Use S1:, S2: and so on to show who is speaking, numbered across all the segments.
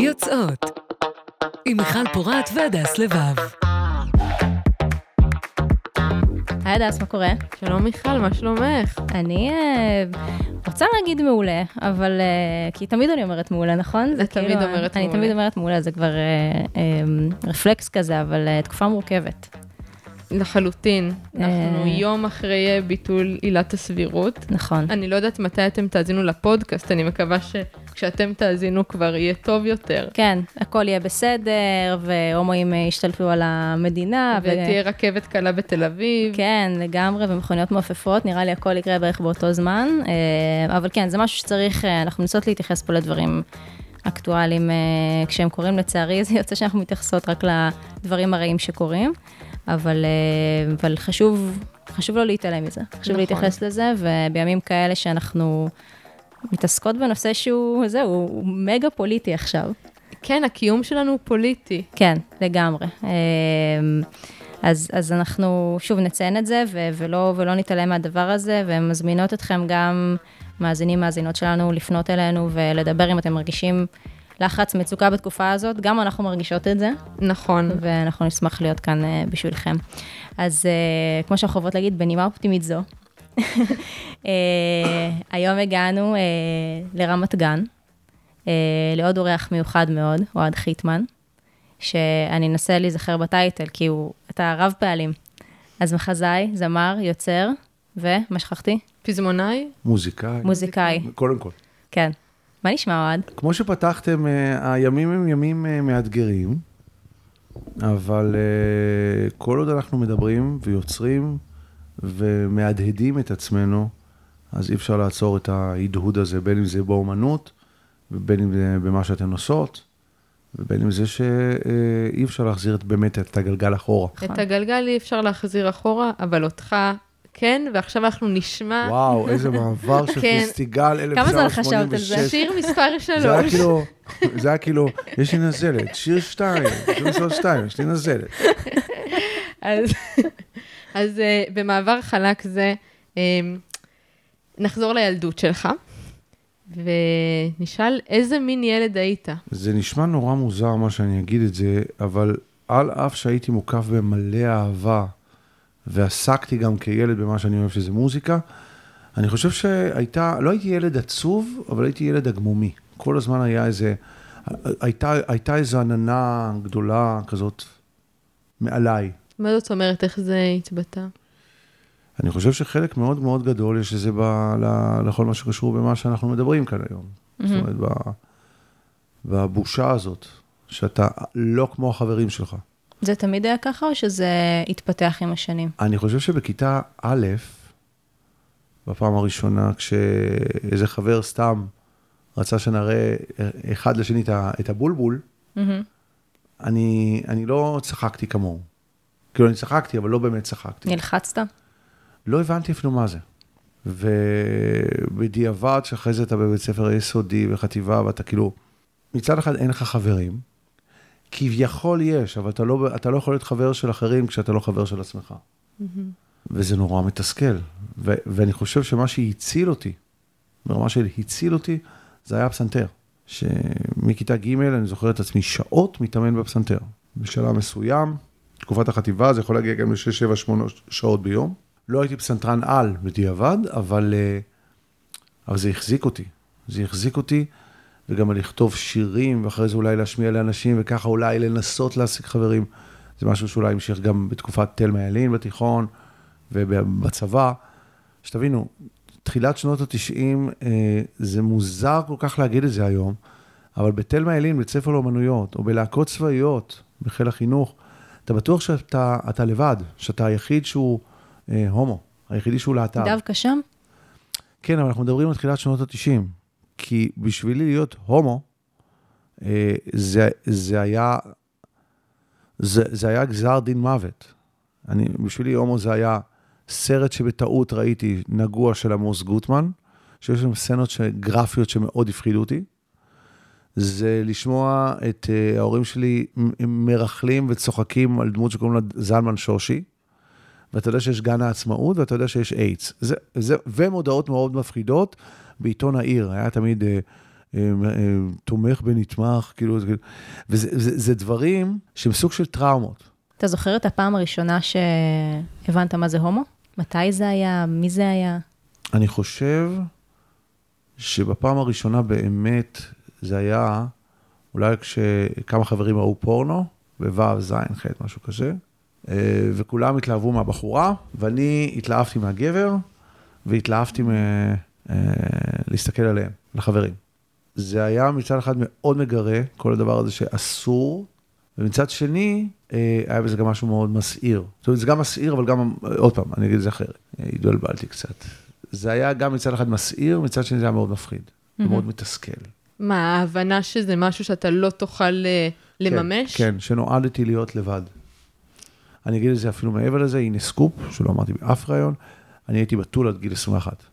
S1: יוצאות עם מיכל פורת והדס לבב.
S2: היי הדס, מה קורה?
S3: שלום מיכל, מה שלומך?
S2: אני אה, רוצה להגיד מעולה, אבל... אה, כי תמיד אני אומרת מעולה, נכון?
S3: את תמיד
S2: כאילו,
S3: אומרת
S2: אני
S3: מעולה.
S2: תמיד אומרת מעולה, זה כבר אה, רפלקס כזה, אבל תקופה מורכבת.
S3: לחלוטין. אנחנו
S2: אה.
S3: יום אחרי ביטול עילת הסבירות.
S2: נכון.
S3: אני לא יודעת מתי אתם תאזינו לפודקאסט, אני מקווה שכשאתם תאזינו כבר יהיה טוב יותר.
S2: כן, הכל יהיה בסדר, והומואים אה, ישתלטו על המדינה. ו-
S3: ותהיה רכבת קלה בתל אביב.
S2: כן, לגמרי, ומכוניות מעופפות, נראה לי הכל יקרה בערך באותו זמן. אה, אבל כן, זה משהו שצריך, אנחנו מנסות להתייחס פה לדברים אקטואליים אה, כשהם קורים, לצערי, זה יוצא שאנחנו מתייחסות רק לדברים הרעים שקורים, אבל, אה, אבל חשוב, חשוב לא להתעלם מזה, חשוב
S3: נכון.
S2: להתייחס לזה, ובימים כאלה שאנחנו מתעסקות בנושא שהוא, זהו, הוא מגה פוליטי עכשיו.
S3: כן, הקיום שלנו הוא פוליטי.
S2: כן, לגמרי. אמ, אז, אז אנחנו שוב נציין את זה, ו- ולא, ולא נתעלם מהדבר הזה, ומזמינות אתכם גם, מאזינים, מאזינות שלנו, לפנות אלינו ולדבר אם אתם מרגישים לחץ, מצוקה בתקופה הזאת, גם אנחנו מרגישות את זה,
S3: נכון.
S2: ואנחנו נשמח להיות כאן אה, בשבילכם. אז אה, כמו שאנחנו חייבות להגיד, בנימה אופטימית זו, אה, היום הגענו לרמת גן, לעוד אורח מיוחד מאוד, אוהד חיטמן, שאני אנסה להיזכר בטייטל, כי הוא, אתה רב פעלים. אז מחזאי, זמר, יוצר, ומה שכחתי?
S3: פזמונאי?
S4: מוזיקאי.
S2: מוזיקאי,
S4: קודם כל.
S2: כן. מה נשמע, אוהד?
S4: כמו שפתחתם, אה, הימים הם ימים אה, מאתגרים, אבל אה, כל עוד אנחנו מדברים ויוצרים ומהדהדים את עצמנו, אז אי אפשר לעצור את ההדהוד הזה, בין אם זה באומנות, ובין אם זה במה שאתן עושות, ובין אם זה שאי אפשר להחזיר את- באמת את הגלגל אחורה.
S3: את הגלגל אי אפשר להחזיר אחורה, אבל אותך כן, ועכשיו אנחנו נשמע
S4: וואו, איזה מעבר של
S3: כן.
S4: פסטיגל
S2: כמה זמן חשבת על
S4: 1986.
S2: זה?
S3: שיר מספר
S4: זה היה. כאילו, זה היה כאילו, יש לי נזלת, שיר שתיים, שיר מספר שתיים, יש לי נזלת.
S3: אז, אז uh, במעבר חלק זה, um, נחזור לילדות שלך, ונשאל איזה מין ילד היית.
S4: זה נשמע נורא מוזר מה שאני אגיד את זה, אבל על אף שהייתי מוקף במלא אהבה, ועסקתי גם כילד במה שאני אוהב, שזה מוזיקה, אני חושב שהייתה, לא הייתי ילד עצוב, אבל הייתי ילד הגמומי. כל הזמן היה איזה, הייתה, הייתה איזו עננה גדולה כזאת מעליי.
S3: מה זאת אומרת, איך זה התבטא?
S4: אני חושב שחלק מאוד מאוד גדול יש לזה ב, ל, לכל מה שקשור במה שאנחנו מדברים כאן היום. זאת אומרת, ב, בבושה הזאת, שאתה לא כמו החברים שלך.
S2: זה תמיד היה ככה, או שזה התפתח עם השנים?
S4: אני חושב שבכיתה א', בפעם הראשונה, כשאיזה חבר סתם רצה שנראה אחד לשני את הבולבול,
S2: מהמם.
S4: אני, אני לא צחקתי כמוהו. כאילו, אני צחקתי, אבל לא באמת צחקתי.
S2: נלחצת?
S4: לא הבנתי אפילו מה זה. ובדיעבד, שאחרי זה אתה בבית ספר יסודי וחטיבה, ואתה כאילו, מצד אחד אין לך חברים, כביכול יש, אבל אתה לא, אתה לא יכול להיות חבר של אחרים כשאתה לא חבר של עצמך. וזה נורא מתסכל. ו- ואני חושב שמה שהציל אותי, ברמה של הציל אותי, זה היה הפסנתר. שמכיתה ג' אני זוכר את עצמי שעות מתאמן בפסנתר. בשלב מסוים, תקופת החטיבה, זה יכול להגיע גם ל-6, 7, 8 שעות ביום. לא הייתי פסנתרן על בדיעבד, אבל, אה, אבל זה החזיק אותי. זה החזיק אותי, וגם לכתוב שירים, ואחרי זה אולי להשמיע לאנשים, וככה אולי לנסות להשיג חברים. זה משהו שאולי המשיך גם בתקופת תלמה ילין בתיכון ובצבא. שתבינו, תחילת שנות ה-90, אה, זה מוזר כל כך להגיד את זה היום, אבל בתלמה ילין, בית ספר לאומנויות, או בלהקות צבאיות, בחיל החינוך, אתה בטוח שאתה אתה לבד, שאתה היחיד שהוא אה, הומו, היחידי שהוא להט"ב.
S2: דווקא שם?
S4: כן, אבל אנחנו מדברים על תחילת שנות ה-90. כי בשבילי להיות הומו, אה, זה, זה היה, זה, זה היה גזר דין מוות. אני, בשבילי הומו זה היה סרט שבטעות ראיתי, נגוע של עמוס גוטמן, שיש שם סצנות גרפיות שמאוד הפחידו אותי. זה לשמוע את uh, ההורים שלי מרכלים וצוחקים על דמות שקוראים לה זלמן שושי, ואתה יודע שיש גן העצמאות ואתה יודע שיש איידס. זה, זה, ומודעות מאוד מפחידות בעיתון העיר, היה תמיד uh, אה, אה, תומך בנתמך, כאילו, זה- וזה זה, זה דברים שהם סוג של טראומות.
S2: אתה זוכר את הפעם הראשונה שהבנת מה זה הומו? מתי זה היה? מי זה היה?
S4: אני חושב שבפעם הראשונה באמת זה היה אולי כשכמה חברים ראו פורנו, בו', ז', ח', משהו כזה, אה, וכולם התלהבו מהבחורה, ואני התלהבתי מהגבר, והתלהבתי מ... אה, להסתכל עליהם, לחברים. זה היה מצד אחד מאוד מגרה, כל הדבר הזה שאסור, ומצד שני, אה, היה בזה גם משהו מאוד מסעיר. זאת אומרת, זה גם מסעיר, אבל גם, עוד פעם, אני אגיד את זה אחרת. אה, התבלבלתי קצת. זה היה גם מצד אחד מסעיר, מצד שני זה היה מאוד מפחיד. מאוד מתסכל.
S3: מה, ההבנה שזה משהו שאתה לא תוכל אה, לממש?
S4: כן, כן, שנועדתי להיות לבד. אני אגיד את זה אפילו מעבר לזה, הנה סקופ, שלא אמרתי באף ראיון, אני הייתי בתול עד גיל 21.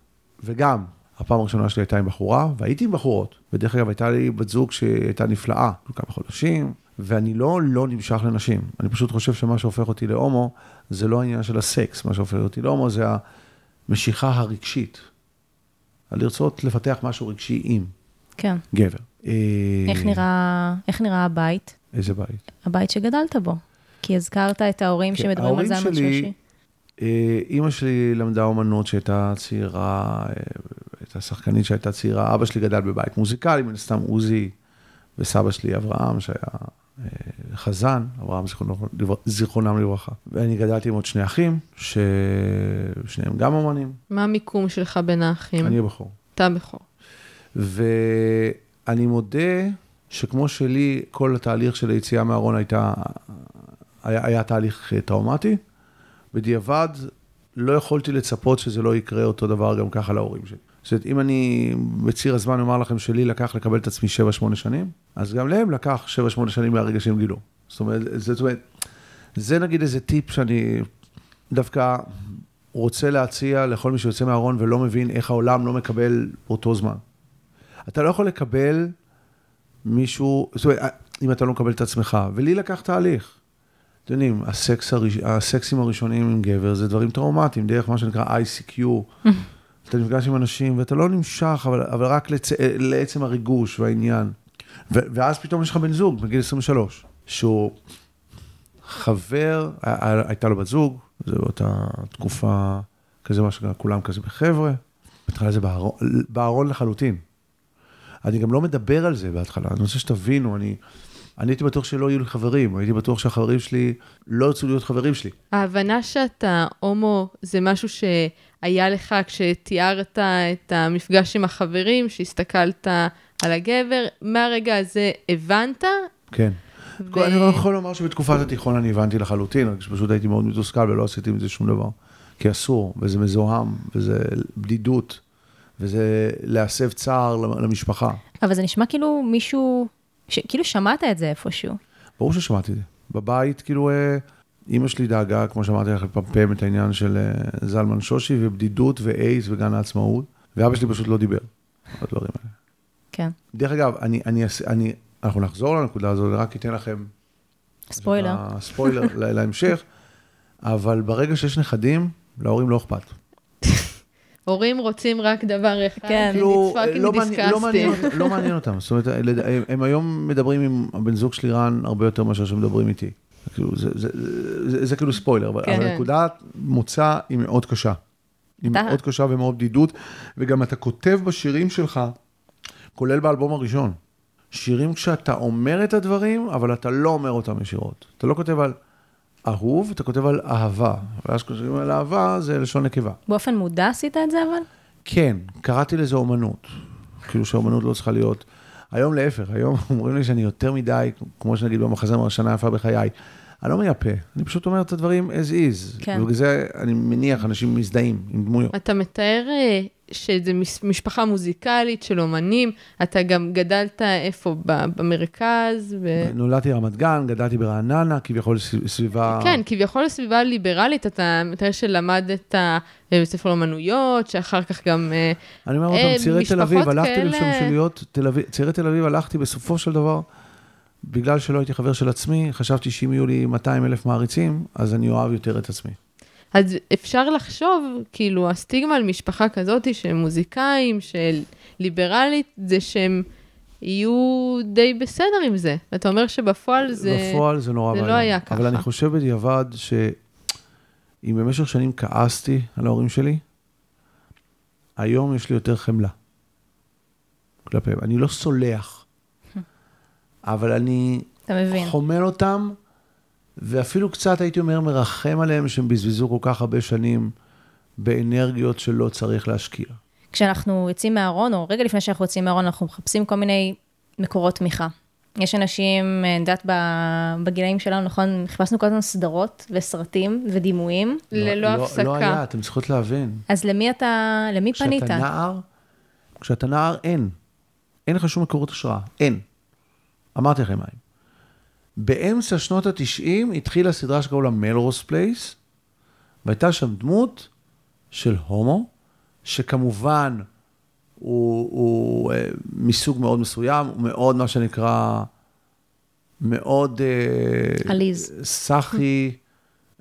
S4: וגם, הפעם הראשונה שלי הייתה עם בחורה, והייתי עם בחורות. ודרך אגב, הייתה לי בת זוג שהייתה נפלאה, כמה חודשים, ואני לא לא נמשך לנשים. אני פשוט חושב שמה שהופך אותי להומו, זה לא העניין של הסקס, מה שהופך אותי להומו זה המשיכה הרגשית. על לרצות לפתח משהו רגשי עם
S2: כן.
S4: גבר.
S2: איך
S4: אה,
S2: נראה, איך נראה הבית?
S4: איזה בית?
S2: הבית שגדלת בו. כי הזכרת את ההורים
S4: כן,
S2: שמדברים על זלמן
S4: שלי-
S2: שושי.
S4: אה, אימא שלי למדה אומנות שהייתה צעירה, אה, הייתה שחקנית שהייתה צעירה, אבא שלי גדל בבית מוזיקלי, מן הסתם עוזי, וסבא שלי אברהם, שהיה אה, חזן, אברהם זיכרונם לברכה. ואני גדלתי עם עוד שני אחים, ששניהם גם אומנים,
S3: מה המיקום שלך בין האחים?
S4: אני הבחור.
S3: אתה בכור.
S4: ואני מודה שכמו שלי, כל התהליך של היציאה מהארון הייתה, היה, היה תהליך אה, טראומטי, בדיעבד לא יכולתי לצפות שזה לא יקרה אותו דבר גם ככה להורים שלי. זאת אומרת, אם אני בציר הזמן אומר לכם שלי לקח לקבל את עצמי 7-8 שנים, אז גם להם לקח 7-8 שנים מהרגע שהם גילו. זאת אומרת, זאת אומרת, זה נגיד איזה טיפ שאני דווקא רוצה להציע לכל מי שיוצא מהארון ולא מבין איך העולם לא מקבל באותו זמן. אתה לא יכול לקבל מישהו, זאת אומרת, אם אתה לא מקבל את עצמך, ולי לקח תהליך. אתם יודעים, הסקס הראש, הסקסים הראשונים עם גבר זה דברים טראומטיים, דרך מה שנקרא ICQ. אתה נפגש עם אנשים ואתה לא נמשך, אבל, אבל רק לצ... לעצם הריגוש והעניין. ו... ואז פתאום יש לך בן זוג בגיל 23, שהוא חבר, הייתה לו בת זוג, זו אותה תקופה, כזה מה שנקרא, כולם כזה בחבר'ה. בהתחלה זה בארון, בארון לחלוטין. אני גם לא מדבר על זה בהתחלה, אני רוצה שתבינו, אני, אני הייתי בטוח שלא יהיו לי חברים, הייתי בטוח שהחברים שלי לא ירצו להיות חברים שלי.
S3: ההבנה שאתה הומו זה משהו שהיה לך כשתיארת את המפגש עם החברים, שהסתכלת על הגבר, מהרגע הזה הבנת?
S4: כן.
S3: ו-
S4: אני לא יכול לומר שבתקופת התיכון אני הבנתי לחלוטין, רק שפשוט הייתי מאוד מתוסכל ולא עשיתי עם זה שום דבר. כי אסור, וזה מזוהם, וזה בדידות, וזה להסב צער למשפחה.
S2: אבל זה נשמע כאילו מישהו, ש... כאילו שמעת את זה איפשהו.
S4: ברור ששמעתי את זה. בבית, כאילו, אה, אימא שלי דאגה, כמו שאמרתי לך, לפמפם את העניין של אה, זלמן שושי, ובדידות, ואייס, וגן העצמאות, ואבא שלי פשוט לא דיבר. על הדברים האלה.
S2: כן.
S4: דרך אגב, אני, אני, אני, אנחנו נחזור לנקודה הזאת, רק אתן לכם...
S2: ספוילר.
S4: ספוילר לה- להמשך, אבל ברגע שיש נכדים, להורים לא אכפת.
S3: הורים רוצים רק דבר אחד,
S2: כן.
S4: כאילו, לא מעניין- לא מעניין לא מעניין אותם. זאת אומרת, הם- הם היום מדברים עם הבן זוג שלי רן הרבה יותר מאשר שמדברים איתי. כאילו, זה- זה- זה זה כאילו ספוילר, אבל
S2: כן.
S4: אבל נקודת מוצא היא מאוד קשה. היא
S2: אתה-
S4: מאוד קשה ומאוד בדידות, וגם אתה כותב בשירים שלך, כולל באלבום הראשון, שירים כשאתה אומר את הדברים, אבל אתה לא אומר אותם ישירות. אתה לא כותב על אהוב, אתה כותב על אהבה. ואז כשכותבים על אהבה, זה לשון נקבה.
S2: באופן מודע עשית את זה אבל?
S4: כן, קראתי לזה אומנות. כאילו שהאומנות לא צריכה להיות... היום להפך, היום אומרים לי שאני יותר מדי, כמו שנגיד במחזמר השנה היפה בחיי. אני לא מייפה, אני פשוט אומר את הדברים as is.
S2: כן.
S4: ובגלל זה אני מניח, אנשים מזדהים עם דמויות.
S3: אתה מתאר אה, שזה משפחה מוזיקלית של אומנים, אתה גם גדלת איפה? במרכז? ו...
S4: נולדתי רמת גן, גדלתי ברעננה, כביכול סביבה...
S3: כן, כביכול לסביבה ליברלית, אתה מתאר שלמדת אה, בבית ספר לאמנויות, שאחר כך גם... אה,
S4: אני אומר
S3: אה,
S4: עוד פעם, צעירי תל אביב, הלכתי אביב, צעירי תל אביב הלכתי בסופו של דבר, בגלל שלא הייתי חבר של עצמי, חשבתי שאם יהיו לי 200 אלף מעריצים, אז אני אוהב יותר את עצמי.
S3: אז אפשר לחשוב, כאילו, הסטיגמה על משפחה כזאת, שהם מוזיקאים, של ליברלית, זה שהם יהיו די בסדר עם זה. אתה אומר שבפועל זה...
S4: בפועל זה נורא
S3: זה לא
S4: ואיום.
S3: היה
S4: אבל
S3: ככה.
S4: אני חושב בדיעבד שאם במשך שנים כעסתי על ההורים שלי, היום יש לי יותר חמלה כלפיהם. אני לא סולח, אבל אני
S2: אתה מבין.
S4: חומל אותם, ואפילו קצת, הייתי אומר, מרחם עליהם שהם בזבזו כל כך הרבה שנים באנרגיות שלא צריך להשקיע.
S2: כשאנחנו יוצאים מהארון, או רגע לפני שאנחנו יוצאים מהארון, אנחנו מחפשים כל מיני מקורות תמיכה. יש אנשים, אני יודעת, ב- בגילאים שלנו, נכון, חיפשנו כל הזמן סדרות וסרטים ודימויים.
S3: ללא הפסקה.
S4: לא היה, אתם צריכות להבין.
S2: אז למי אתה, למי פנית?
S4: כשאתה נער, כשאתה נער, אין. אין לך שום מקורות השראה. אין. אמרתי לכם מה הם. באמצע שנות ה-90 התחילה סדרה שקראו לה מלרוז פלייס, והייתה שם דמות של הומו, שכמובן הוא, הוא אה, מסוג מאוד מסוים, הוא מאוד, מה שנקרא, מאוד... אה,
S2: עליז.
S4: סאחי,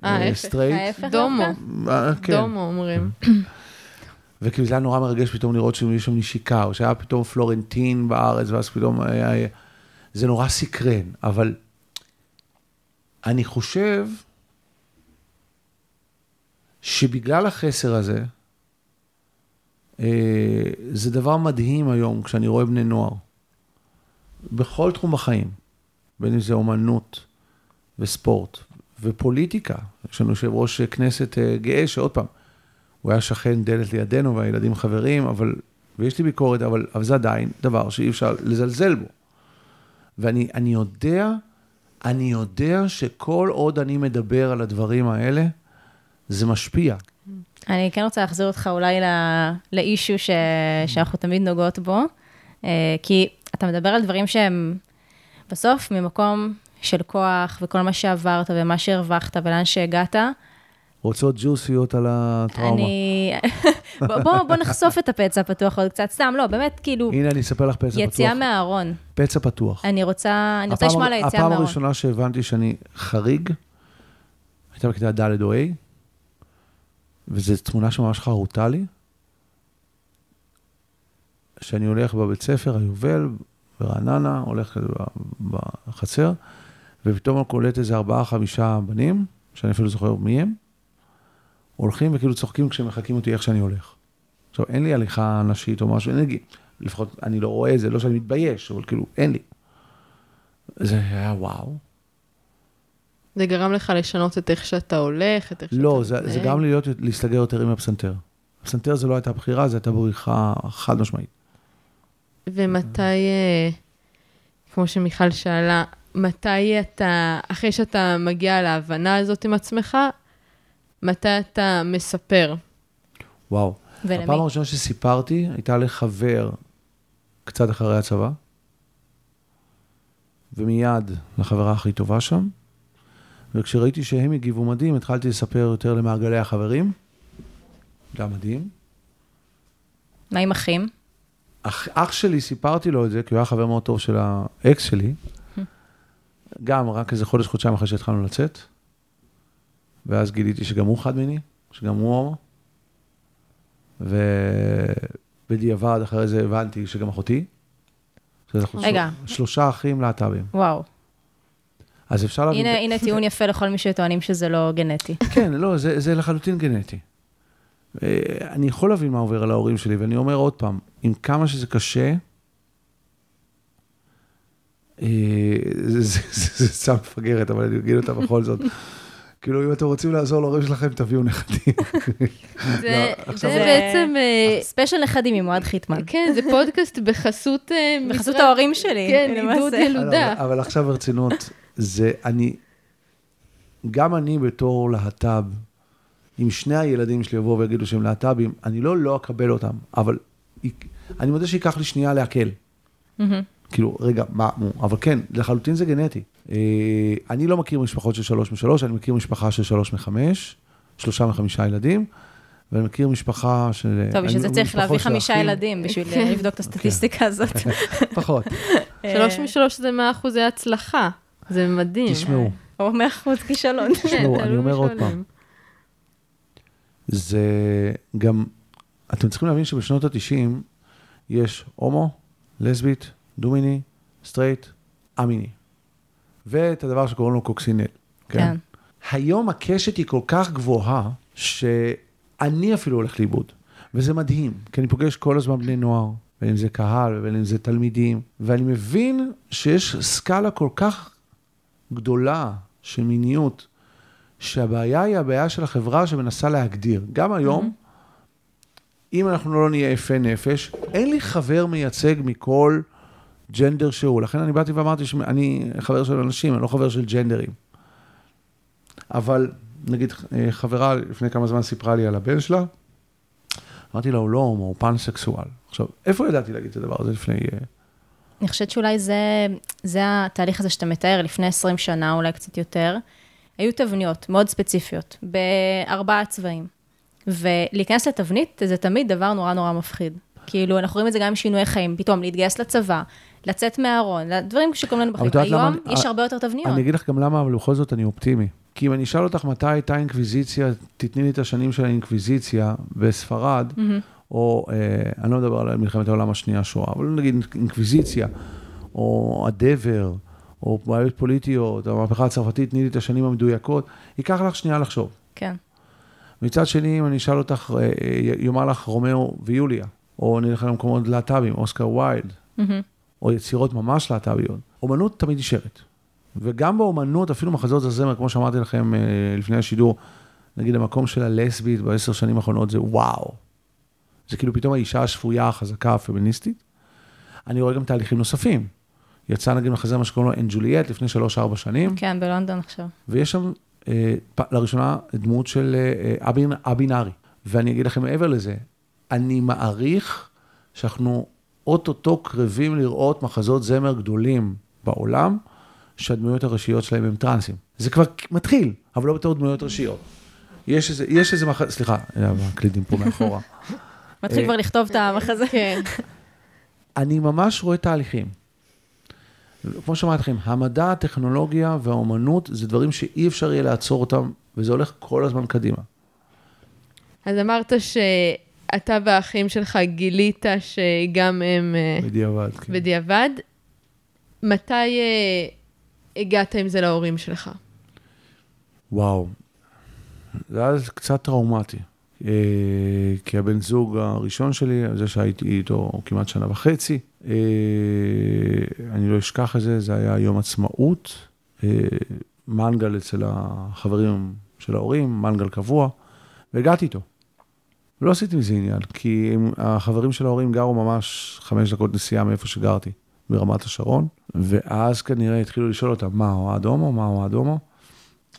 S3: אה,
S4: אה,
S3: ההפך,
S4: סטרייט.
S2: ההפך
S3: דומו.
S4: אה, כן.
S3: דומו אומרים.
S4: וכאילו זה היה נורא מרגש פתאום לראות שיש שם נשיקה, או שהיה פתאום פלורנטין בארץ, ואז פתאום היה... זה נורא סקרן, אבל אני חושב שבגלל החסר הזה, אה, זה דבר מדהים היום כשאני רואה בני נוער, בכל תחום בחיים, בין אם זה אומנות וספורט ופוליטיקה. יש לנו יושב ראש כנסת אה, גאה, שעוד פעם, הוא היה שכן דלת לידינו והילדים חברים, אבל, ויש לי ביקורת, אבל, אבל זה עדיין דבר שאי אפשר לזלזל בו. ואני אני יודע, אני יודע שכל עוד אני מדבר על הדברים האלה, זה משפיע.
S2: אני כן רוצה להחזיר אותך אולי ל- לאישו ש... שאנחנו תמיד נוגעות בו, אה, כי אתה מדבר על דברים שהם בסוף ממקום של כוח וכל מה שעברת ומה שהרווחת ולאן שהגעת.
S4: רוצות ג'וסיות על הטראומה.
S2: אני... בוא, בוא, בוא נחשוף את הפצע הפתוח עוד קצת, סתם, לא, באמת, כאילו,
S4: הנה, אני אספר לך פצע פתוח.
S2: יציאה מהארון.
S4: פצע פתוח.
S2: אני רוצה, אני רוצה
S4: הפעם-
S2: לשמוע על היציאה
S4: הפעם
S2: מהארון.
S4: הראשונה שהבנתי שאני חריג, הייתה בכיתה ד' או ה', וזו תמונה שממש חרוטה לי, שאני הולך בבית ספר, היובל, ברעננה, הולך בחצר, ופתאום אני קולט איזה ארבעה, חמישה בנים, שאני אפילו זוכר מי הם, הולכים וכאילו צוחקים כשהם מחקים אותי איך שאני הולך. עכשיו, אין לי הליכה נשית או משהו, אין לי, לפחות אני לא רואה את זה, לא שאני מתבייש, אבל כאילו, אין לי. זה היה וואו.
S3: זה גרם לך לשנות את איך שאתה הולך, את איך שאתה
S4: לא, זה, זה
S3: מתנהג?
S4: גם להיות, להסתגר יותר עם הפסנתר. הפסנתר זה לא הייתה בחירה, זו הייתה בריחה חד משמעית.
S3: ומתי, אה, כמו שמיכל שאלה, מתי אתה, אחרי שאתה מגיע להבנה הזאת עם עצמך, מתי אתה מספר?
S4: וואו.
S2: ולמי?
S4: הפעם הראשונה שסיפרתי הייתה לחבר קצת אחרי הצבא, ומיד לחברה הכי טובה שם, וכשראיתי שהם הגיבו מדהים, התחלתי לספר יותר למעגלי החברים. גם מדהים.
S2: מה עם אחים?
S4: אח, אח שלי, סיפרתי לו את זה, כי הוא היה חבר מאוד טוב של האקס שלי. גם רק איזה חודש, חודשיים אחרי שהתחלנו לצאת. ואז גיליתי שגם הוא חד מיני, שגם הוא הומו. ובדיעבד אחרי זה הבנתי שגם אחותי.
S2: רגע.
S4: של- שלושה אחים להט"בים.
S2: וואו.
S4: אז אפשר להבין...
S2: הנה, הנה טיעון יפה לכל מי שטוענים שזה לא גנטי.
S4: כן, לא, זה, זה לחלוטין גנטי. אה, אני יכול להבין מה עובר על ההורים שלי, ואני אומר עוד פעם, עם כמה שזה קשה, אה, זה, סתם מפגרת, אבל אני אגיד אותה בכל זאת. כאילו, אם אתם רוצים לעזור להורים שלכם, תביאו נכדים.
S3: זה, זה בעצם, אה,
S2: ספיישל נכדים עם אוהד חיטמן.
S3: כן, זה פודקאסט בחסות... אה,
S2: בחסות ההורים שלי,
S3: כן. עידוד ילודה.
S4: אבל, עכשיו ברצינות, זה אני, גם אני בתור להט"ב, אם שני הילדים שלי יבואו ויגידו שהם להט"בים, אני לא לא אקבל אותם, אבל אני מודה שייקח לי שנייה לעכל.
S2: מהמם.
S4: כאילו, רגע, מה, אבל כן, לחלוטין זה גנטי. אה, אני לא מכיר משפחות של שלוש משלוש, אני מכיר משפחה של שלוש מחמש, שלושה מחמישה ילדים, ואני מכיר משפחה של...
S2: טוב, בשביל
S4: אני-
S2: זה צריך להביא חמישה. ילדים בשביל
S3: כן.
S2: לבדוק את הסטטיסטיקה הזאת.
S4: פחות.
S3: שלוש משלוש זה מאה אחוזי הצלחה. זה מדהים.
S4: תשמעו,
S2: או מאה אחוז כישלון.
S4: תשמעו,
S3: כן,
S4: אני
S3: תלוי
S4: אומר עוד. פעם. זה גם, אתם צריכים להבין שבשנות ה-90 יש הומו, לסבית, דו-מיני, סטרייט, א-מיני. ואת הדבר שקוראים לו קוקסינל.
S2: כן.
S4: היום הקשת היא כל כך גבוהה, שאני אפילו הולך לאיבוד. וזה מדהים, כי אני פוגש כל הזמן בני נוער, בין אם זה קהל ובין אם זה תלמידים, ואני מבין שיש סקאלה כל כך גדולה של מיניות, שהבעיה היא הבעיה של החברה שמנסה להגדיר. גם היום, אם אנחנו לא נהיה יפי נפש, אין לי חבר מייצג מכל ג'נדר שהוא. לכן אני באתי ואמרתי שאני חבר של אנשים, אני לא חבר של ג'נדרים. אבל נגיד, אה, חברה לפני כמה זמן סיפרה לי על הבן שלה, אמרתי לה, הוא לא הומו, הוא פאנסקסואל. עכשיו, איפה ידעתי להגיד את הדבר הזה לפני... אה,
S2: אני חושבת שאולי זה, זה התהליך הזה שאתה מתאר, לפני 20 שנה, אולי קצת יותר. היו תבניות מאוד ספציפיות, בארבעה צבעים. ולהיכנס לתבנית זה תמיד דבר נורא נורא מפחיד. כאילו, אנחנו רואים את זה גם עם שינויי חיים, פתאום להתגייס לצבא, לצאת מהארון, דברים שקורים לנו בחיים.
S4: למה
S2: היום
S4: אני-
S2: יש הרבה יותר תבניות.
S4: אני אגיד לך גם למה, אבל בכל זאת אני אופטימי. כי אם אני אשאל אותך מתי הייתה אינקוויזיציה, תתני לי את השנים של האינקוויזיציה בספרד, או, אה, אני לא מדבר על מלחמת העולם השנייה, שואה, אבל נגיד אינקוויזיציה, או הדבר, או בעיות פוליטיות, או המהפכה הצרפתית, תני לי את השנים המדויקות, ייקח לך שנייה לחשוב.
S2: כן.
S4: מצד שני, אם אני אשאל אותך, אה, אה, יאמר לך רומאו ויוליה, או נלך למקומות להט"בים, אוסקר ויילד,
S2: מהמם.
S4: או יצירות ממש להט"ביות. אומנות תמיד נשארת. וגם באומנות, אפילו מחזות הזמר, כמו שאמרתי לכם אה, לפני השידור, נגיד המקום של הלסבית בעשר שנים האחרונות זה וואו. זה כאילו פתאום האישה השפויה, החזקה, הפמיניסטית. אני רואה גם תהליכים נוספים. יצא נגיד מחזמר שקוראים לו אנג'וליאט לפני שלוש-ארבע שנים,
S2: כן, בלונדון עכשיו.
S4: ויש שם אה, לראשונה דמות של אה, אבין, א-בינארי. ואני אגיד לכם מעבר לזה, אני מעריך שאנחנו אוטוטו קרבים לראות מחזות זמר גדולים בעולם, שהדמויות הראשיות שלהם הם טרנסים. זה כבר מתחיל, אבל לא בתור דמויות ראשיות. יש איזה, יש איזה מחזה, סליחה, אה, הקלידים פה מאחורה.
S2: מתחיל כבר לכתוב את המחזה.
S3: כן.
S4: אני ממש רואה תהליכים. כמו שאמרתי לכם, המדע, הטכנולוגיה והאומנות זה דברים שאי אפשר יהיה לעצור אותם, וזה הולך כל הזמן קדימה.
S3: אז אמרת שאתה והאחים שלך גילית שגם הם אה,
S4: בדיעבד. כן.
S3: בדיעבד. מתי אה, הגעת עם זה להורים שלך?
S4: וואו, זה היה קצת טראומטי. אה, כי הבן זוג הראשון שלי, זה שהייתי איתו כמעט שנה וחצי, אני לא אשכח את זה, זה היה יום עצמאות, מנגל אצל החברים של ההורים, מנגל קבוע, והגעתי איתו. ולא עשיתי מזה עניין, כי החברים של ההורים גרו ממש חמש דקות נסיעה מאיפה שגרתי, ברמת השרון, ואז כנראה התחילו לשאול אותם, מה, אוהד הומו? מה, אוהד הומו?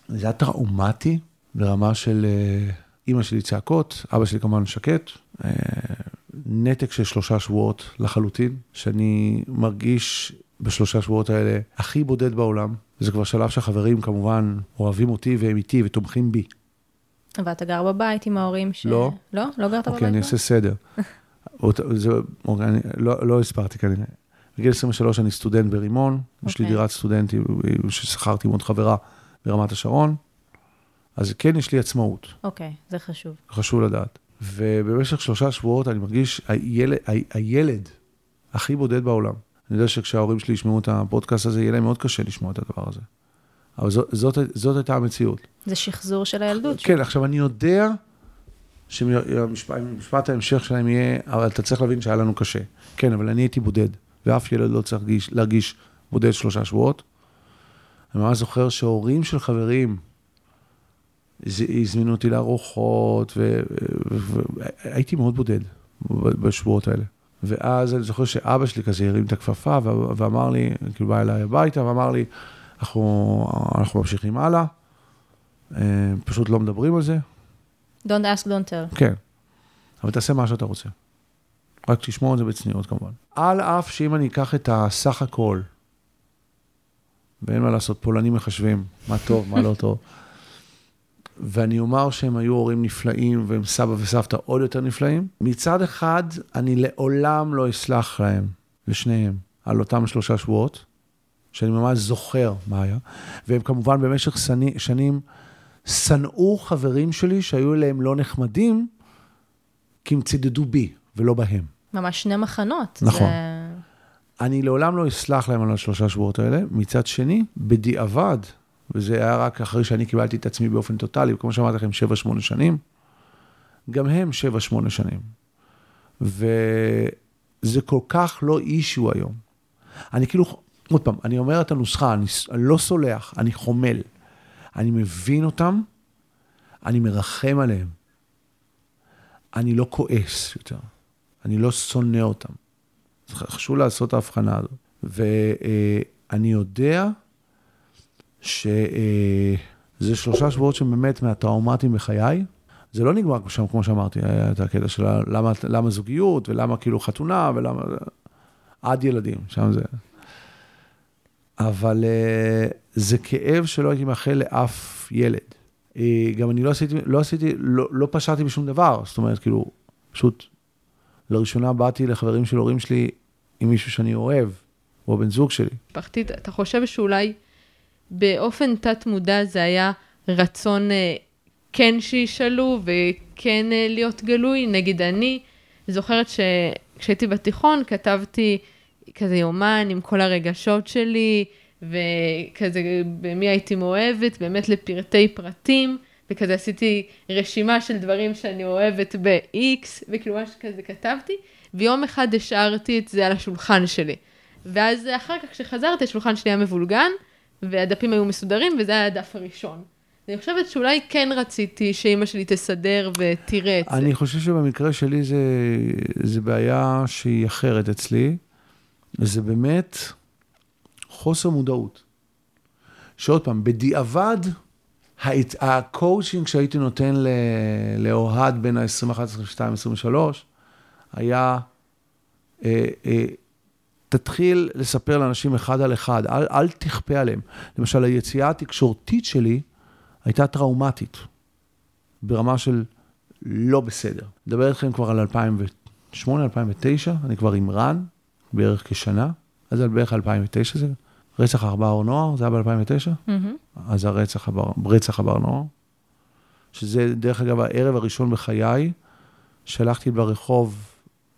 S4: זה היה טראומטי ברמה של אה, אימא שלי צעקות, אבא שלי כמובן שקט, אה, נתק של שלושה שבועות לחלוטין, שאני מרגיש בשלושה שבועות האלה הכי בודד בעולם. זה כבר שלב שהחברים כמובן אוהבים אותי והם איתי ותומכים בי.
S2: ואתה גר בבית עם ההורים ש...
S4: לא.
S2: לא? לא גרת בבית?
S4: אוקיי, אני? אעשה סדר. אוקיי, אני- לא לא הסברתי כנראה. בגיל 23 אני סטודנט ברימון, יש לי
S2: אוקיי.
S4: דירת סטודנטים ששכרתי עם עוד חברה ברמת השרון, אז כן יש לי עצמאות.
S2: אוקיי, זה חשוב.
S4: חשוב לדעת. ובמשך שלושה שבועות אני מרגיש הילד, הילד הכי בודד בעולם. אני יודע שכשההורים שלי ישמעו את הפודקאסט הזה, יהיה להם מאוד קשה לשמוע את הדבר הזה. אבל זאת, זאת, זאת הייתה המציאות.
S2: זה שחזור של הילדות.
S4: כן, עכשיו אני יודע שמשפט ההמשך שלהם יהיה, אבל אתה צריך להבין שהיה לנו קשה. כן, אבל אני הייתי בודד, ואף ילד לא צריך להרגיש, להרגיש בודד שלושה שבועות. אני ממש זוכר שהורים של חברים הז- הזמינו אותי לארוחות, והייתי מאוד בודד בשבועות האלה. ואז אני זוכר שאבא שלי כזה הרים את הכפפה ואמר לי, כאילו בא אליי הביתה ואמר לי, אנחנו, אנחנו ממשיכים הלאה, אה, פשוט לא מדברים על זה,
S2: Don't ask, don't tell.
S4: כן. אבל תעשה מה שאתה רוצה. רק תשמור את זה בצניעות כמובן. על אף שאם אני אקח את הסך הכל, ואין מה לעשות, פולנים מחשבים, מה טוב, מה לא טוב, ואני אומר שהם היו הורים נפלאים, והם סבא וסבתא עוד יותר נפלאים, מצד אחד, אני לעולם לא אסלח להם, לשניהם, על אותם שלושה שבועות, שאני ממש זוכר מה היה, והם כמובן במשך שני, שנים שנאו חברים שלי שהיו אליהם לא נחמדים, כי הם צידדו בי ולא בהם.
S2: ממש שני מחנות.
S4: נכון.
S2: זה...
S4: אני לעולם לא אסלח להם על השלושה שבועות האלה. מצד שני, בדיעבד, וזה היה רק אחרי שאני קיבלתי את עצמי באופן טוטאלי, וכמו שאמרתי לכם, 7-8 שנים, גם הם 7-8 שנים. וזה כל כך לא אישיו היום. אני כאילו, עוד פעם, אני אומר את הנוסחה, אני, לא סולח, אני חומל. אני מבין אותם, אני מרחם עליהם. אני לא כועס יותר, אני לא שונא אותם. חשוב לעשות את ההבחנה הזאת. ואני יודע שזה שלושה שבועות שבאמת מהטראומטיים בחיי. זה לא נגמר שם, כמו שאמרתי, היה את הקטע של למה, למה זוגיות, ולמה כאילו חתונה, ולמה... עד ילדים, שם זה... אבל uh, זה כאב שלא הייתי מאחל לאף ילד. Uh, גם אני לא עשיתי, לא עשיתי, לא, לא פשעתי בשום דבר, זאת אומרת, כאילו, פשוט לראשונה באתי לחברים של הורים שלי עם מישהו שאני אוהב, או בן זוג שלי.
S3: משפחתית, אתה חושב שאולי באופן תת-מודע זה היה רצון אה, כן שישאלו וכן אה, להיות גלוי? נגיד אני זוכרת שכשהייתי בתיכון כתבתי כזה יומן עם כל הרגשות שלי, וכזה במי הייתי מאוהבת, באמת לפרטי פרטים, וכזה עשיתי רשימה של דברים שאני אוהבת ב-X, וכאילו מה שכזה כתבתי, ויום אחד השארתי את זה על השולחן שלי. ואז אחר כך כשחזרתי, השולחן שלי היה מבולגן, והדפים היו מסודרים, וזה היה הדף הראשון. אני חושבת שאולי כן רציתי שאימא שלי תסדר ותראה את זה.
S4: אני חושב שבמקרה שלי זה, זה בעיה שהיא אחרת אצלי. זה באמת חוסר מודעות. שעוד פעם, בדיעבד, הקואוצ'ינג שהייתי נותן לאוהד בין ה-21, 22, 23, היה, אה, אה, תתחיל לספר לאנשים אחד על אחד, אל, אל תכפה עליהם. למשל, היציאה התקשורתית שלי הייתה טראומטית, ברמה של לא בסדר. מדבר איתכם כבר על 2008, 2009, אני כבר עם רן, בערך כשנה, אז זה בערך 2009 זה, רצח הבר נוער, זה היה ב-2009? Mm-hmm. אז הרצח הבר, רצח הבר נוער, שזה דרך אגב הערב הראשון בחיי, שהלכתי ברחוב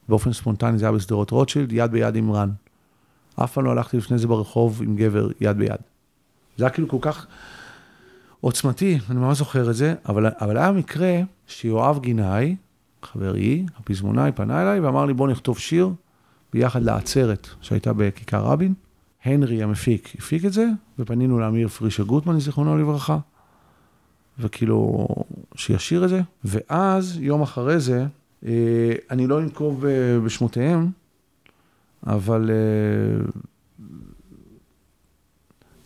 S4: באופן ספונטני, זה היה בשדרות רוטשילד, יד ביד עם רן. אף פעם לא הלכתי לפני זה ברחוב עם גבר יד ביד. זה היה כאילו כל כך עוצמתי, אני ממש זוכר את זה, אבל, אבל היה מקרה שיואב גינאי, חברי, הפזמונאי, פנה אליי ואמר לי, בוא נכתוב שיר ביחד לעצרת שהייתה בכיכר רבין. הנרי המפיק הפיק את זה, ופנינו לאמיר פרישר גוטמן, זיכרונו לברכה, וכאילו, שישיר את זה. ואז, יום אחרי זה, אה, אני לא אנקוב בשמותיהם, אבל אה,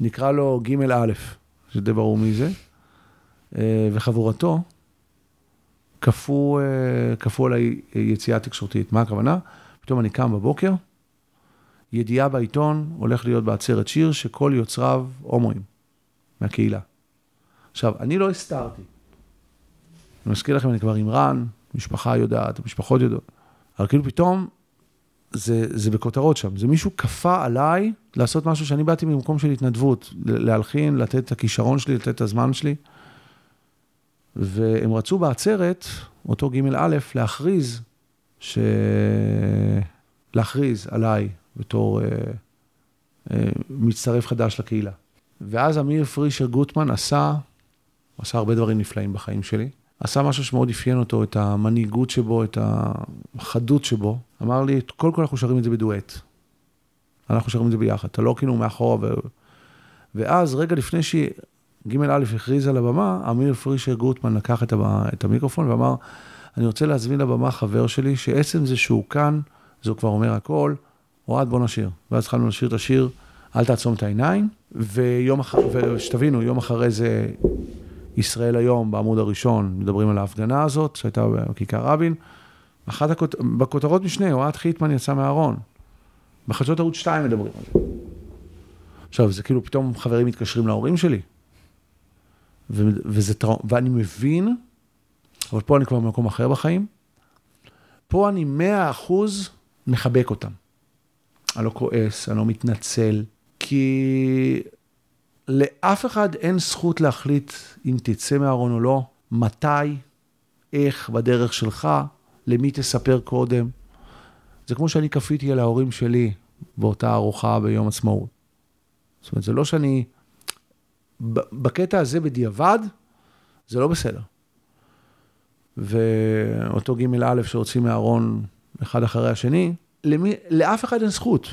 S4: נקרא לו ג' א', שזה ברור מי זה, אה, וחבורתו, כפו, כפו עליי יציאה תקשורתית. מה הכוונה? פתאום אני קם בבוקר, ידיעה בעיתון, הולך להיות בעצרת שיר שכל יוצריו הומואים מהקהילה. עכשיו, אני לא הסתרתי. אני מזכיר לכם, אני כבר עם רן, משפחה יודעת, המשפחות יודעות. אבל כאילו פתאום, זה, זה בכותרות שם. זה מישהו כפה עליי לעשות משהו שאני באתי ממקום של התנדבות, להלחין, לתת את הכישרון שלי, לתת את הזמן שלי. והם רצו בעצרת, אותו ג' א', להכריז ש... להכריז עליי בתור אה, אה, מצטרף חדש לקהילה. ואז אמיר פרישר גוטמן עשה, הוא עשה הרבה דברים נפלאים בחיים שלי. עשה משהו שמאוד אפיין אותו, את המנהיגות שבו, את החדות שבו. אמר לי, קודם כל אנחנו שרים את זה בדואט. אנחנו שרים את זה ביחד, אתה לא כאילו מאחורה. ו... ואז, רגע לפני שג' א' הכריז על הבמה, אמיר פרישר גוטמן לקח את, הבא, את המיקרופון ואמר, אני רוצה להזמין לבמה חבר שלי, שעצם זה שהוא כאן, זה הוא כבר אומר הכל, אוהד בוא נשיר. ואז התחלנו לשיר את השיר, אל תעצום את העיניים, ויום אחר, ושתבינו, יום אחרי זה ישראל היום, בעמוד הראשון, מדברים על ההפגנה הזאת, שהייתה בכיכר רבין. אחת הכות... בכותרות משנה, אוהד חיטמן יצא מהארון. בחדשות ערוץ 2 מדברים על זה. עכשיו, זה כאילו פתאום חברים מתקשרים להורים שלי. ו... וזה טראו... ואני מבין, אבל פה אני כבר במקום אחר בחיים. פה אני מאה אחוז מחבק אותם. אני לא כועס, אני לא מתנצל, כי לאף אחד אין זכות להחליט אם תצא מהארון או לא, מתי, איך, בדרך שלך, למי תספר קודם. זה כמו שאני כפיתי על ההורים שלי באותה ארוחה ביום עצמאות. זאת אומרת, זה לא שאני... בקטע הזה בדיעבד, זה לא בסדר. ואותו ג' א' שהוציא מהארון אחד אחרי השני, למי, לאף אחד אין זכות.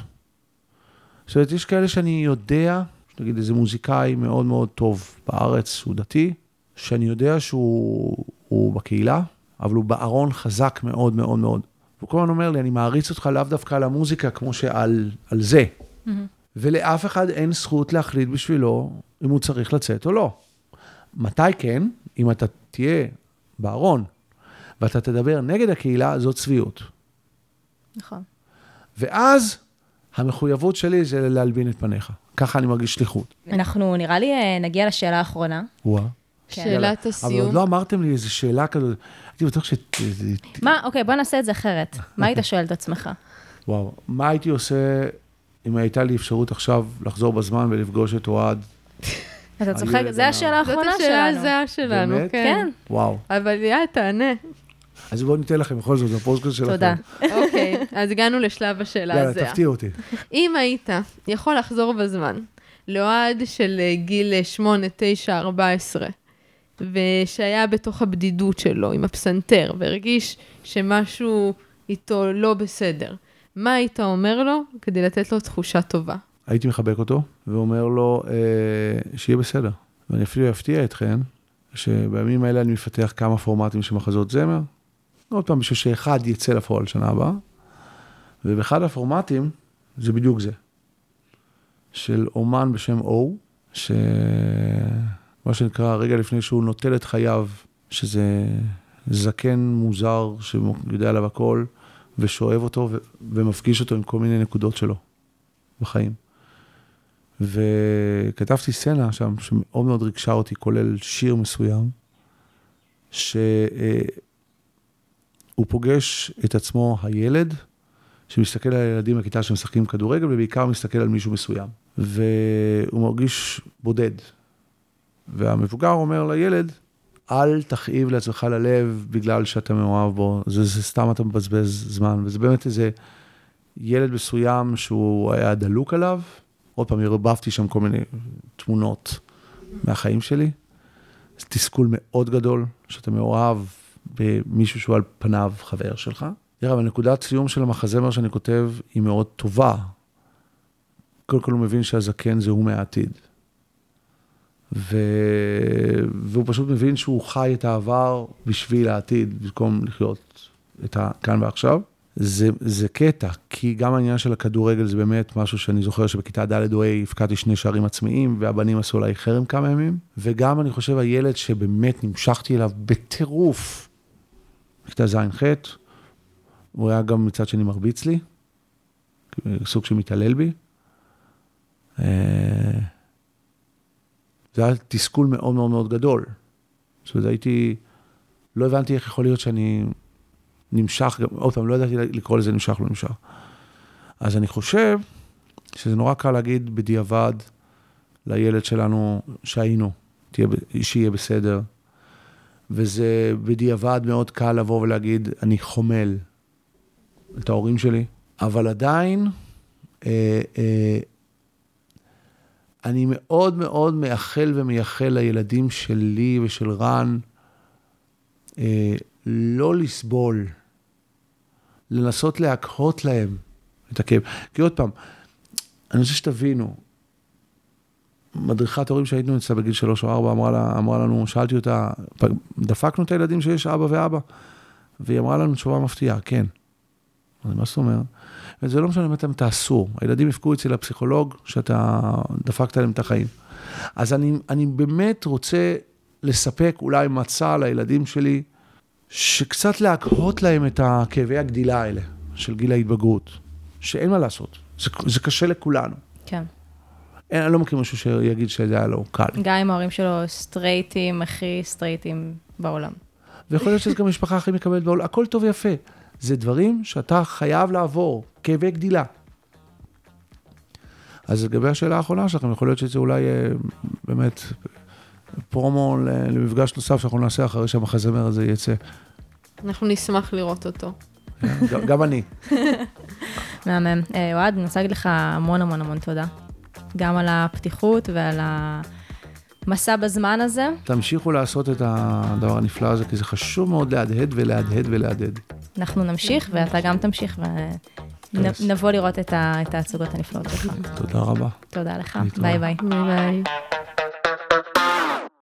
S4: זאת אומרת, יש כאלה שאני יודע, נגיד איזה מוזיקאי מאוד מאוד טוב בארץ, הוא דתי, שאני יודע שהוא הוא בקהילה, אבל הוא בארון חזק מאוד מאוד מאוד. הוא כל הזמן אומר לי, אני מעריץ אותך לאו דווקא על המוזיקה, כמו שעל על זה. Mm-hmm. ולאף אחד אין זכות להחליט בשבילו אם הוא צריך לצאת או לא. מתי כן? אם אתה תהיה בארון ואתה תדבר נגד הקהילה, זאת צביעות.
S2: נכון.
S4: ואז המחויבות שלי זה להלבין את פניך. ככה אני מרגיש שליחות.
S2: אנחנו, נראה לי, אה, נגיע לשאלה האחרונה.
S4: וואה.
S2: כן.
S3: שאלת
S4: אבל
S3: הסיום.
S4: עוד לא אמרתם לי איזו שאלה כזאת, הייתי בטוח ש...
S2: מה, אוקיי, בוא נעשה את זה אחרת. מה היית שואל את עצמך?
S4: וואו, מה הייתי עושה אם הייתה לי אפשרות עכשיו לחזור בזמן ולפגוש את אוהד?
S2: אתה צוחק, זה השאלה
S3: זאת
S2: האחרונה
S3: השאלה
S2: שלנו.
S3: הזהה שלנו,
S4: באמת?
S3: כן.
S2: כן,
S4: וואו.
S3: אבל יאללה, תענה.
S4: אז בואו ניתן לכם בכל זאת, בפודקאסט שלכם.
S2: תודה.
S3: אז הגענו לשלב השאלה
S4: יאללה,
S3: הזהה.
S4: תפתיע אותי.
S3: אם היית יכול לחזור בזמן לאוהד של אה, גיל 8, 9, 14, ושהיה בתוך הבדידות שלו עם הפסנתר, והרגיש שמשהו איתו לא בסדר, מה היית אומר לו כדי לתת לו תחושה טובה?
S4: הייתי מחבק אותו ואומר לו אה, שיהיה בסדר. ואני אפילו אפתיע אתכם, שבימים האלה אני מפתח כמה פורמטים של מחזות זמר. עוד פעם, בשביל שאחד יצא לפועל שנה הבאה, ובאחד הפורמטים זה בדיוק זה. של אומן בשם או, שמה שנקרא, רגע לפני שהוא נוטל את חייו, שזה זקן מוזר שיודע עליו הכל, ושואב אותו ו- ומפגיש אותו עם כל מיני נקודות שלו בחיים. וכתבתי סצנה שם שמאוד מאוד ריגשה אותי, כולל שיר מסוים, שהוא פוגש את עצמו הילד, שמסתכל על הילדים בכיתה שמשחקים כדורגל, ובעיקר מסתכל על מישהו מסוים. והוא מרגיש בודד. והמבוגר אומר לילד, אל תכאיב לעצמך ללב בגלל שאתה מאוהב בו, זה, זה סתם אתה מבזבז זמן. וזה באמת איזה ילד מסוים שהוא היה דלוק עליו. עוד פעם, הרבבתי שם כל מיני תמונות מהחיים שלי. זה תסכול מאוד גדול, שאתה מאוהב במישהו שהוא על פניו חבר שלך. תראה, אבל נקודת סיום של המחזמר שאני כותב היא מאוד טובה. קודם כל הוא מבין שהזקן זה הוא מהעתיד. ו... והוא פשוט מבין שהוא חי את העבר בשביל העתיד, במקום לחיות את הכאן ועכשיו. זה, זה קטע, כי גם העניין של הכדורגל זה באמת משהו שאני זוכר שבכיתה ד' או ה' הפקדתי שני שערים עצמאיים, והבנים עשו עליי חרם כמה ימים, וגם אני חושב הילד שבאמת נמשכתי אליו בטירוף, בכיתה ז'-ח', הוא היה גם מצד שני מרביץ לי, סוג שמתעלל בי. אה, זה היה תסכול מאוד מאוד מאוד גדול. זאת אומרת, הייתי, לא הבנתי איך יכול להיות שאני נמשך, גם, עוד פעם, לא ידעתי לקרוא לזה נמשך, לא נמשך. אז אני חושב שזה נורא קל להגיד בדיעבד לילד שלנו שהיינו, תהיה, שיהיה בסדר. וזה בדיעבד מאוד קל לבוא ולהגיד, אני חומל את ההורים שלי, אבל עדיין, אה, אה, אני מאוד מאוד מאחל ומייחל לילדים שלי ושל רן אה, לא לסבול, לנסות להקהות להם את הכאב. כי עוד פעם, אני רוצה שתבינו, מדריכת הורים שהיינו אצלה בגיל שלוש או ארבע אמרה, לה, אמרה לנו, שאלתי אותה, דפקנו את הילדים שיש אבא ואבא, והיא אמרה לנו תשובה מפתיעה, כן. אז מה זאת אומרת? וזה לא משנה אם אתם תעשו, הילדים יפקו אצל הפסיכולוג שאתה דפקת להם את החיים. אז אני, אני באמת רוצה לספק אולי מצע לילדים שלי, שקצת להקהות להם את הכאבי הגדילה האלה, של גיל ההתבגרות, שאין מה לעשות, זה, זה קשה לכולנו.
S2: כן.
S4: אין, אני לא מכיר מישהו שיגיד שזה היה לו קל.
S2: גם אם ההורים שלו סטרייטים, הכי סטרייטים בעולם.
S4: ויכול להיות שזו גם המשפחה הכי מקבלת בעולם, הכל טוב ויפה. זה דברים שאתה חייב לעבור, כאבי גדילה. אז לגבי השאלה האחרונה שלכם, יכול להיות שזה אולי אה, באמת פרומו למפגש נוסף שאנחנו נעשה אחרי שהמחזמר הזה יצא.
S3: אנחנו נשמח לראות אותו.
S4: גם, גם אני.
S2: מהמם. אה, אוהד, אני רוצה להגיד לך המון המון המון תודה. גם על הפתיחות ועל המסע בזמן הזה.
S4: תמשיכו לעשות את הדבר הנפלא הזה, כי זה חשוב מאוד להדהד ולהדהד ולהדהד.
S2: אנחנו נמשיך, ואתה גם תמשיך. ונבוא לראות את ההצגות הנפלאות שלך.
S4: תודה רבה.
S2: תודה לך. ביי ביי.
S3: ביי ביי.